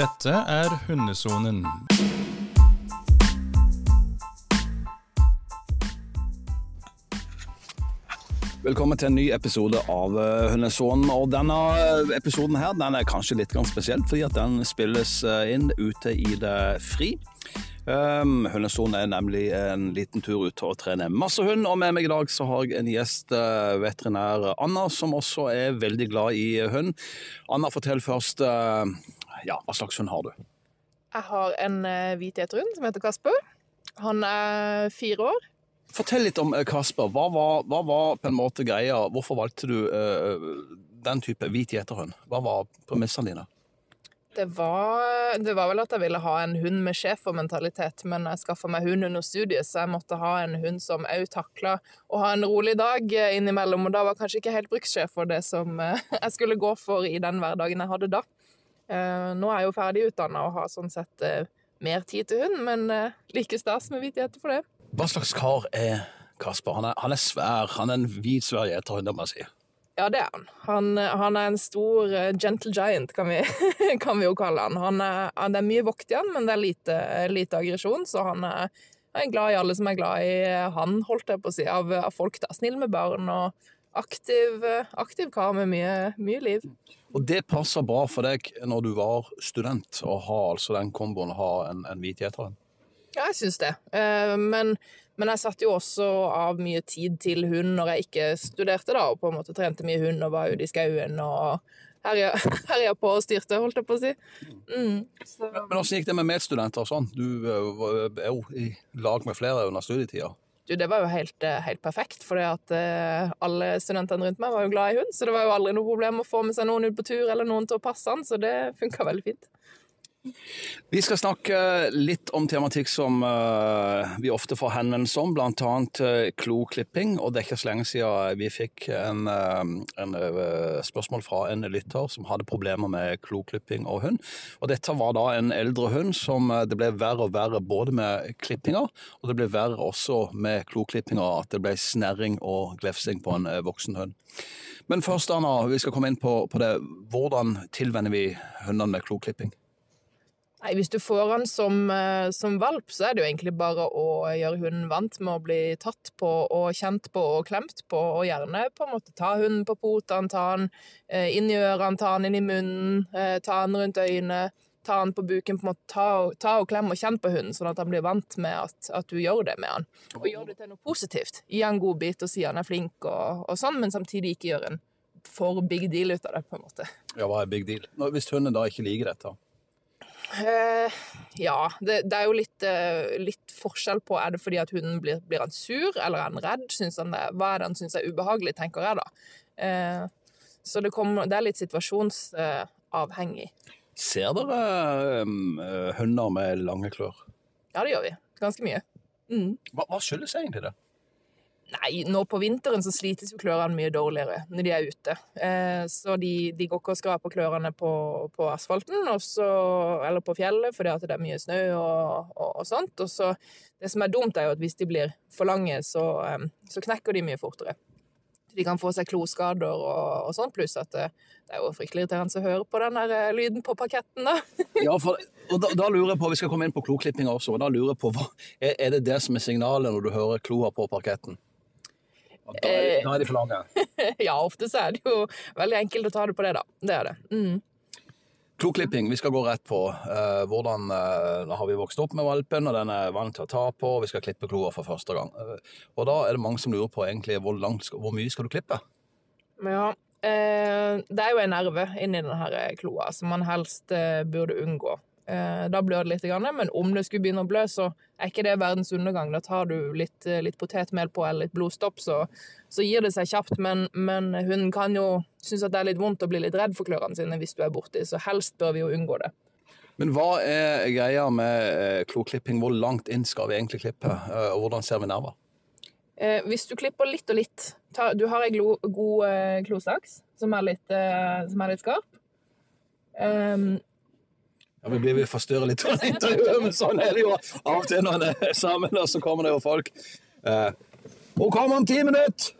Dette er Hundesonen. Velkommen til en ny episode av eh, Hundesonen. Og denne eh, episoden her, den er kanskje litt spesiell, fordi den spilles eh, inn ute i det fri. Um, Hundesonen er nemlig en liten tur ut og trene masse hund, og med meg i dag så har jeg en gjest, uh, veterinær Anna, som også er veldig glad i hund. Anna, fortell først, uh, ja, hva slags hund har du? Jeg har en uh, hvit gjeterhund som heter Kasper. Han er fire år. Fortell litt om Kasper. Hva var, hva var, på en måte greia? Hvorfor valgte du den type hvit gjeterhund? Hva var premissene dine? Det var, det var, vel at jeg ville ha en hund med schæfermentalitet, men jeg skaffa meg hund under studiet, så jeg måtte ha en hund som òg takla å ha en rolig dag innimellom. Og da var kanskje ikke helt brukssjef det som jeg skulle gå for i den hverdagen jeg hadde da. Nå er jeg jo ferdig utdanna og har sånn sett mer tid til hund, men like stas med hvit for det. Hva slags kar er Kasper? Han er, han er svær, han er en hvit, svær gjeterhund, må jeg si. Ja, det er han. han. han. er en stor uh, gentle giant, kan vi, kan vi, jo kalle han. han er, det er mye vokt i han, men det er lite, lite aggresjon, så han er, er, glad i alle som er glad i han, holdt jeg på å si, av, av folk. da. Snill med barn og aktiv, aktiv kar med mye, mye, liv. Og det passer bra for deg når du var student, å ha altså den komboen, å ha en, en hvit gjeter? Ja, jeg syns det. Men men jeg satte jo også av mye tid til hund når jeg ikke studerte, da, og på en måte trente mye hund og var ute i skauen og herja, herja på og styrte, holdt jeg på å si. Mm, Men hvordan gikk det med medstudenter og sånn? Du er jo i lag med flere under studietida. Du, det var jo helt, helt perfekt, for alle studentene rundt meg var jo glad i hund, så det var jo aldri noe problem å få med seg noen ut på tur eller noen til å passe han, så det funka veldig fint. Vi skal snakke litt om tematikk som uh, vi ofte får henvendelse om, bl.a. Uh, kloklipping. Og det er ikke så lenge siden vi fikk en, uh, en spørsmål fra en lytter som hadde problemer med kloklipping og hund. Og dette var da en eldre hund som det ble verre og verre både med klippinga, og det ble verre også med kloklippinga, at det ble snerring og glefsing på en voksen hund. Men først, Anna, vi skal komme inn på, på det. Hvordan tilvenner vi hundene med kloklipping? Nei, Hvis du får han som, som, valp, så er det jo egentlig bare å gjøre hunden vant med å bli tatt på og kjent på og klemt på, og gjerne på en måte ta hunden på potene, ta han inn i ørene, ta han inn i munnen, ta han rundt øynene, ta han på buken, på en måte ta, ta og klemme og kjenne på hunden, sånn at han blir vant med at, at, du gjør det med han. Og gjør det til noe positivt. Gi han godbit og si han er flink og, og sånn, men samtidig ikke gjøre en for big deal ut av det, på en måte. Ja, hva er big deal? Hvis hunden da ikke liker dette? Uh, ja, det, det, er jo litt, uh, litt, forskjell på Er det fordi at hunden blir, blir han sur, eller er han redd? Han det, hva er det han syns er ubehagelig, tenker jeg da. Uh, så det, kom, det, er litt situasjonsavhengig. Ser dere um, hunder med lange klør? Ja, det gjør vi. Ganske mye. Mm. Hva, hva skyldes egentlig det? Nei, nå på vinteren så slites jo klørne mye dårligere når de er ute. Eh, så de, de, går ikke og skraper klørne på, på asfalten også, eller på fjellet fordi det er mye snø og, og, og, sånt. Og så Det som er dumt, er jo at hvis de blir for lange, så, eh, så knekker de mye fortere. De kan få seg kloskader og, og sånn, pluss at det, det, er jo fryktelig irriterende å høre på den der eh, lyden på parketten, da. ja, for, og da, da, lurer jeg på, Vi skal komme inn på kloklippinga også. og da lurer jeg på, hva, er, er det det som er signalet når du hører kloa på parketten? Da er, da er de for lange? ja, ofte så er det jo veldig enkelt å ta det på det, da. Det er det. Mm. Kloklipping, vi skal gå rett på. Uh, hvordan uh, har vi vokst opp med valpen, og den er vant til å ta på. og Vi skal klippe kloa for første gang. Uh, og da er det mange som lurer på egentlig hvor, langt, hvor mye skal du klippe? Ja, det er jo en nerve inni denne kloa som man helst burde unngå. Eh, da blør det litt, men om det skulle begynne å blø, så er ikke det verdens undergang. Da tar du litt, eh, litt potetmel på eller litt blodstopp, så, så gir det seg kjapt. Men, men hunden kan jo synes at det er litt vondt og bli litt redd for klørne sine hvis du er borti, så helst bør vi jo unngå det. Men hva er greia med eh, kloklipping? Hvor langt inn skal vi egentlig klippe, og hvordan ser vi nerver? Hvis du klipper litt og litt ta, Du har ei god klosaks som er litt, som er litt skarp. Um, ja, Vi blir forstyrret litt av intervjuet, men sånn er det jo av og til når en er sammen, og så kommer det jo folk. Eh, Hun kommer om ti minutter!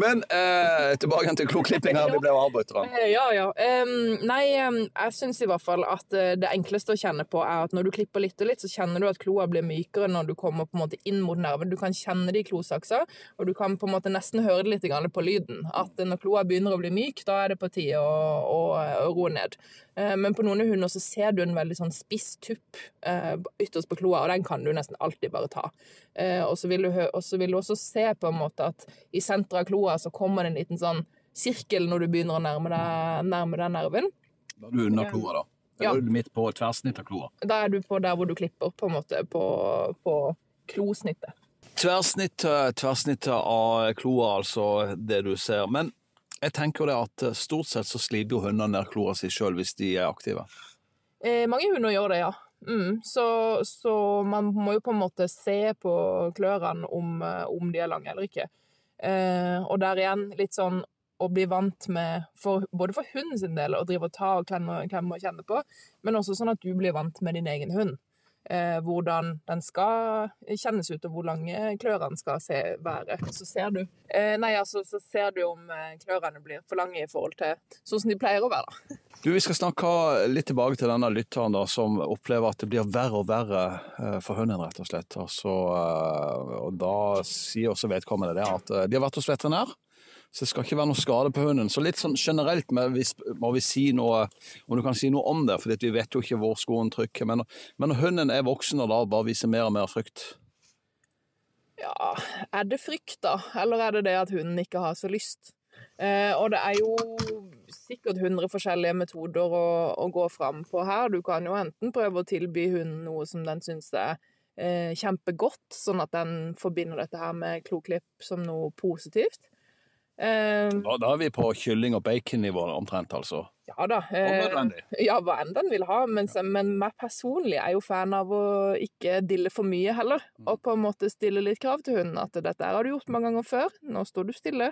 Men eh, tilbake til kloklippinga. Vi ble avbrutt. Eh, Ja, ja. Um, nei, jeg syns i hvert fall at eh, det enkleste å kjenne på er at når du klipper litt og litt, så kjenner du at kloa blir mykere når du kommer på en måte inn mot nerven. Du kan kjenne det i klosaksa, og du kan på en måte nesten høre det litt på lyden. At når kloa begynner å bli myk, da er det på tide å, å, å roe ned. Eh, Men på noen hunder så ser du en veldig sånn spiss tupp eh, ytterst på kloa, og den kan du nesten alltid bare ta. Eh, Og så vil vil du også se på en måte at i senteret av kloa så kommer det en liten sånn sirkel når du begynner å nærme deg, nærme deg nerven. Da er du under kloa, da. Da Ja. er du midt på tverrsnitt av kloa. Da er du på der hvor du klipper, på en måte, på, på klosnittet. Tverrsnittet, tverrsnittet av kloa, altså det du ser. Men jeg tenker det at eh, stort sett så sliter jo hundene ned kloa si sjøl hvis de er aktive. Eh, mange hunder gjør det, ja. Mm, så, så man må jo på en måte se på klørne om, eh, om de er lange eller ikke. Eh, og der igjen litt sånn å bli vant med, for, både for hunden sin del, å drive og ta og klemme, klemme og kjenne på, men også sånn at du blir vant med din egen hund. Eh, hvordan den skal kjennes ut, og hvor lange klørne skal se, være. Så ser du eh, Nei, altså, så ser du om eh, klørne blir for lange i forhold til sånn som de pleier å være. da. Du, Vi skal snakke litt tilbake til denne lytteren da, som opplever at det blir verre og verre eh, for hunden, rett og slett. Altså, eh, og da sier også vedkommende det at eh, de har vært hos veterinær, så det skal ikke være noe skade på hunden. Så litt sånn generelt må vi si noe, om du kan si noe om det, for vi vet jo ikke hvor skoen trykker. Men, men hunden er voksen og da bare viser mer og mer frykt, Ja, er det frykt, da? Eller er det det at hunden ikke har så lyst? Eh, og det er jo sikkert 100 forskjellige metoder å, å gå fram på her. Du kan jo enten prøve å tilby hunden noe som den syns er eh, kjempegodt, sånn at den forbinder dette her med kloklipp som noe positivt. Eh, da, da er vi på kylling- og bacon-nivå omtrent, altså. ja da. Eh. Ja, hva enn den vil ha, men, ja. men meg personlig er jo fan av å ikke dille for mye heller. Og på en måte stille litt krav til hunden. At dette har du gjort mange ganger før, nå står du stille.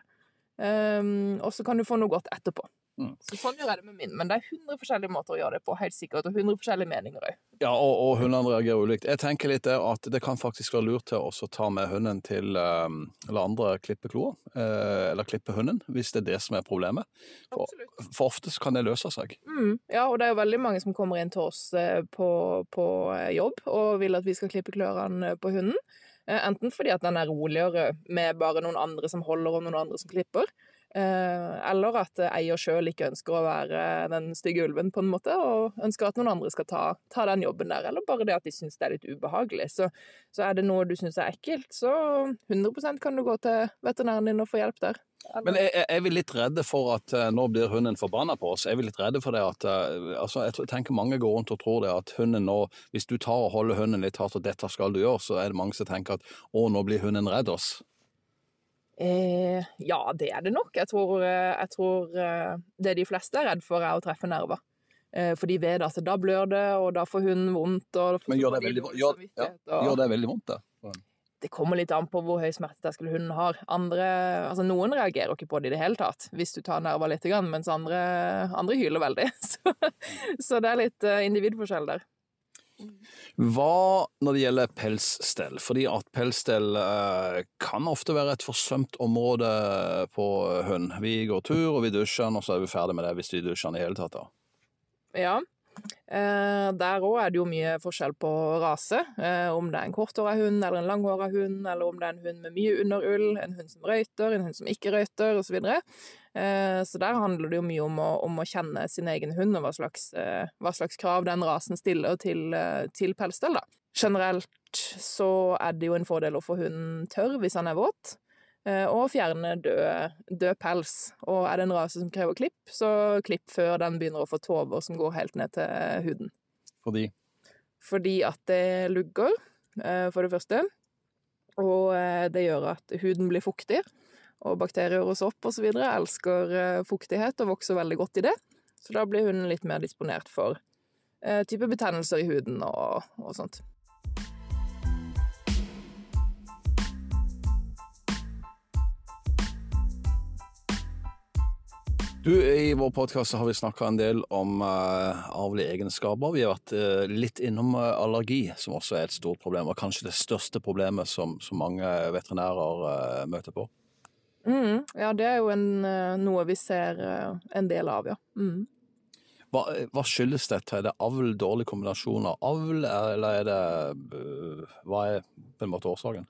Ehm, og så kan du få noe godt etterpå. Mm. Så sånn gjør jeg det med min. Men det er 100 forskjellige måter å gjøre det på, helt sikkert. Og 100 forskjellige meninger òg. Ja, og, og hundene reagerer ulikt. Jeg tenker litt det at det kan faktisk være lurt til å ta med hunden til um, eller andre klippe kloa, uh, eller klippe hunden, hvis det er det som er problemet. For, for ofte kan det løse seg. Mm, ja, og det er jo veldig mange som kommer inn til oss eh, på, på eh, jobb og vil at vi skal klippe klørne på hunden. Eh, Enten fordi at den er roligere med bare noen andre som holder og noen andre som klipper. Eh, Eller at eier sjøl ikke ønsker å være den stygge ulven, på en måte, og ønsker at noen andre skal ta, ta den jobben der. Eller bare det at de syns det er litt ubehagelig. Så, så er det noe du syns er ekkelt, så 100% kan du gå til veterinæren din og få hjelp der. Men er, er vi litt redde for at eh, nå blir hunden forbanna på oss? Er vi litt redde for det at eh, altså, Jeg tenker mange går rundt og tror det at hunden nå Hvis du tar og holder hunden litt hardt og dette skal du gjøre, så er det mange som tenker at å, nå blir hunden redd oss. Eh, ja, det er det nok. Jeg tror, eh, jeg tror eh, det de fleste er redd for, er å treffe nerver. Eh, for de vet at da blør det, og da får hunden vondt. Og Men gjør det veldig, gjør, ja, gjør det veldig vondt, det? Det kommer litt an på hvor høy smerteterskel hunden har. Andre, altså Noen reagerer ikke på det i det hele tatt, hvis du tar nerver litt, grann, mens andre, andre hyler veldig. Så, så det er litt eh, individforskjell der. Hva når det gjelder pelsstell? Fordi at pelsstell eh, kan ofte være et forsømt område på hund. Vi går tur, og vi dusjer den, og så er vi ferdig med det hvis vi dusjer den i hele tatt. da. Ja. Eh, der òg er det jo mye forskjell på rase. Eh, om det er en korthåra hund eller en langhåra hund, eller om det er en hund med mye underull, en hund som røyter, en hund som ikke røyter, osv. Så, eh, så der handler det jo mye om å, om å kjenne sin egen hund, og hva slags, eh, hva slags krav den rasen stiller til, eh, til pelsstell. da. Generelt så er det jo en fordel å få hunden tørr hvis han er våt. Og fjerne død, død pels. Og er det en rase som krever klipp, så klipp før den begynner å få tover som går helt ned til huden. Fordi Fordi at det lugger, for det første. Og det gjør at huden blir fuktig. Og bakterier og sopp osv. elsker eh, fuktighet og vokser veldig godt i det. Så da blir hunden litt mer disponert for eh, type betennelser i huden og, og sånt. Du, I vår podkast har vi snakka en del om uh, arvelige egenskaper. Vi har vært uh, litt innom uh, allergi, som også er et stort problem, og kanskje det største problemet som, som mange veterinærer møter på. Mm, ja, det er jo en, eh, noe vi ser eh, en del av, ja. Mm. Hva, hva, skyldes dette? Er det avl, dårlig kombinasjon av avl, eller er det Hva er på en måte årsaken?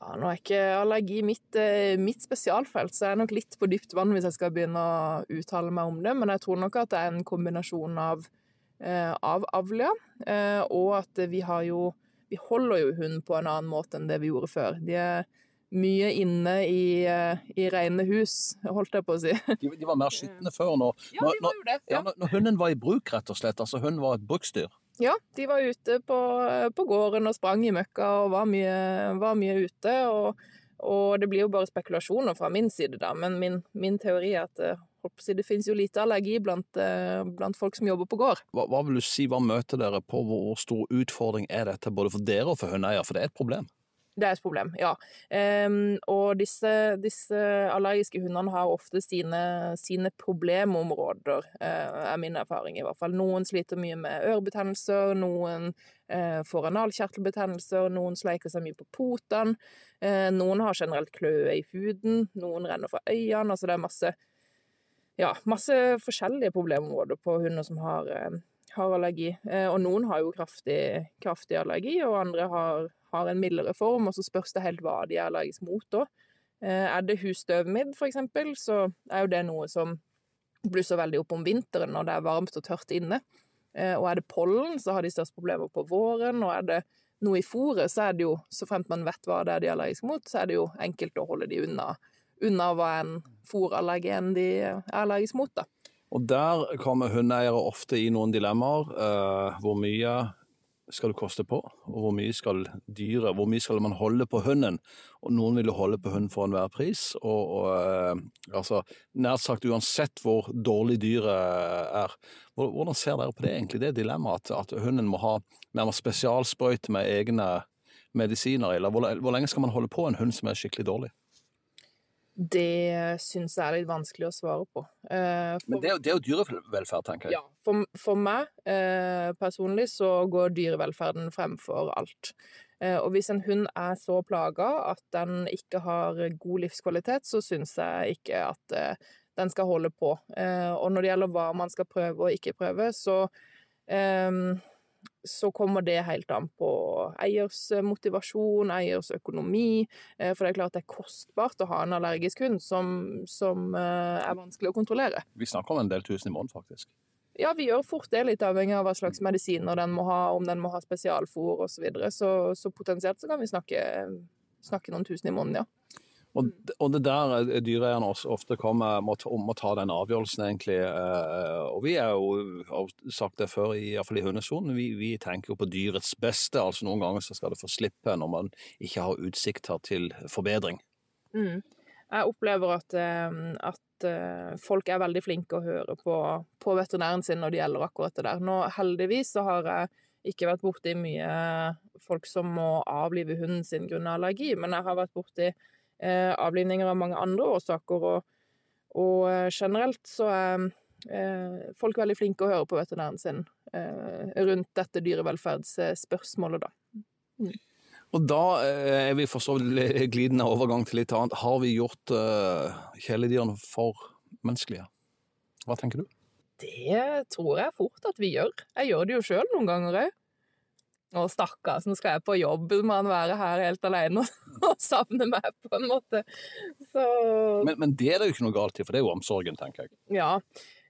Ja, nå er ikke allergi mitt, mitt, spesialfelt, så jeg er nok litt på dypt vann hvis jeg skal begynne å uttale meg om det. Men jeg tror nok at det er en kombinasjon av, av avl, ja. Og at vi har jo Vi holder jo hund på en annen måte enn det vi gjorde før. De er mye inne i, eh, i rene hus, holdt jeg på å si. De, de var mer skitne før nå. Ja, de var jo det. Ja. Ja, når, når hunden var i bruk, rett og slett. Altså hunden var et bruksdyr. Ja, de var ute på, på gården og sprang i møkka og var mye, var mye ute. Og, og, det blir jo bare spekulasjoner fra min side, da. Men min, min teori er at eh, si, det finnes jo lite allergi blant, eh, blant, folk som jobber på gård. Hva, hva vil du si, hva møter dere på? Hvor stor utfordring er dette både for dere og for hundeeier? For det er et problem. Det er et problem, ja. Um, og disse, disse, allergiske hundene har ofte sine, sine problemområder, uh, er min erfaring i hvert fall. Noen sliter mye med ørebetennelser, noen uh, får analkjertelbetennelser, noen sleiker seg mye på potene, uh, noen har generelt kløe i huden, noen renner fra øynene. Altså det er masse, ja, masse forskjellige problemområder på hunder som har, har allergi. og noen har jo kraftig, kraftig allergi, og andre har har en mildere form, og så spørs det helt hva de er allergisk mot da. Eh, er det husstøvmidd, eksempel, så er jo det noe som blusser veldig opp om vinteren når det er varmt og tørt inne. Eh, og er det pollen, så har de størst problemer på våren. Og er det noe i fôret, så er det jo, så fremt man vet hva det er de er allergiske mot, så er det jo enkelt å holde de unna, unna hva en fôrallergen de er allergisk mot, da. Og der kommer hundeeiere ofte i noen dilemmaer. Uh, hvor mye skal det koste på, og hvor mye skal dyret, hvor mye skal man holde på hunden? Og noen vil jo holde på hunden for enhver pris. Og, og eh, altså, nær sagt uansett hvor dårlig dyret er. Hvordan ser dere på det egentlig, det dilemmaet at, at hunden må ha nærmest spesialsprøyte med egne medisiner? Eller hvor, hvor lenge skal man holde på en hund som er skikkelig dårlig? Det syns jeg er litt vanskelig å svare på. Eh, for, Men det er, jo, det er, jo, dyrevelferd, tenker jeg. Ja. For, for meg eh, personlig så går dyrevelferden fremfor alt. Eh, og hvis en hund er så plaga at den ikke har god livskvalitet, så syns jeg ikke at den skal holde på. Eh, og når det gjelder hva man skal prøve og ikke prøve, så eh, så kommer det helt an på eiers motivasjon, eiers økonomi. Eh, for det er klart det er kostbart å ha en allergisk hund som, som eh, er vanskelig å kontrollere. Vi snakker om en del tusen i måneden, faktisk. Ja, vi gjør fort det, litt avhengig av hva slags medisiner den må ha, om den må ha spesialfôr osv. Så, videre. så Så potensielt så kan vi snakke, snakke noen tusen i måneden, ja. Og, og, det der eh, dyreeierne ofte kommer må, må ta den avgjørelsen, egentlig. Eh, og vi er jo, har sagt det før, i, i hundesonen, vi, vi, tenker jo på dyrets beste. altså Noen ganger så skal det få slippe når man ikke har utsikter til forbedring. Mm. Jeg opplever at, eh, at, folk er veldig flinke å høre på, på, veterinæren sin når det gjelder akkurat det der. Nå heldigvis så har jeg ikke vært borti mye folk som må avlive hunden sin grunnet allergi, men jeg har vært borti eh, avlivninger av mange andre årsaker. Og, og eh, generelt så er eh, folk veldig flinke å høre på veterinæren sin eh, rundt dette dyrevelferdsspørsmålet, da. Mm. Og da eh, er vi for så vidt glidende overgang til litt annet. Har vi gjort kjæledyrene for menneskelige? Hva tenker du? Det tror jeg fort at vi gjør. Jeg gjør det jo sjøl noen ganger òg. Å, stakkars, nå skal jeg på jobb, må han være her helt alene og savne meg, på en måte. Så men, men, det er det jo ikke noe galt i, for det er jo omsorgen, tenker jeg. Ja.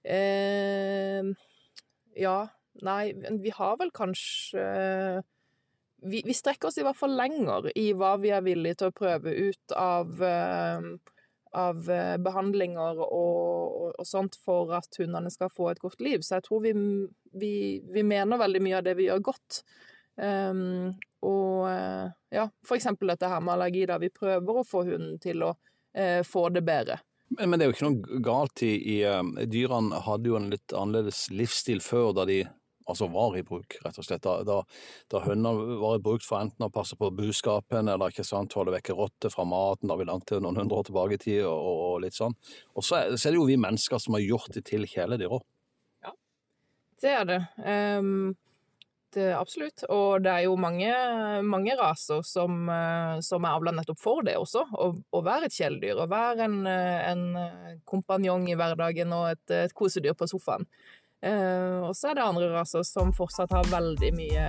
Eh, ja. Nei, vi har vel kanskje vi, vi, strekker oss i hvert fall lenger i hva vi er villige til å prøve ut av, uh, av uh, behandlinger og, og, og, sånt for at hundene skal få et godt liv. Så jeg tror vi, vi, vi mener veldig mye av det vi gjør godt. Um, og uh, ja, eksempel dette her med allergi, da vi prøver å få hunden til å uh, få det bedre. Men, men, det er jo ikke noe galt i, i uh, Dyrene hadde jo en litt annerledes livsstil før, da de altså var i bruk, rett og slett. Da, da, da høner var i bruk for enten å passe på buskapen eller ikke sant, holde vekk rotter fra maten, da vi langt noen hundre år tilbake i tid, og, og, litt sånn. Og så er, så er, det jo vi mennesker som har gjort det til kjæledyr òg. Ja, det er det. Um, absolutt. Og det er jo mange, mange raser som, eh, som er avla nettopp for det også. Å være et kjæledyr. Å være en, eh, en kompanjong i hverdagen og et, et kosedyr på sofaen. Uh, og så er det andre raser som fortsatt har veldig mye,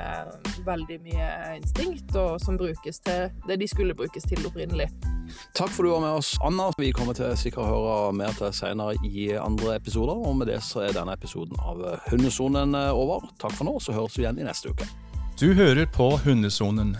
veldig mye instinkt, og som brukes til det de skulle brukes til opprinnelig. Takk for du var med oss, Anna. Vi kommer til sikkert å høre mer til senere i andre episoder. Og med det så er denne episoden av Hundesonen over. Takk for nå, så høres vi igjen i neste uke. Du hører på Hundesonen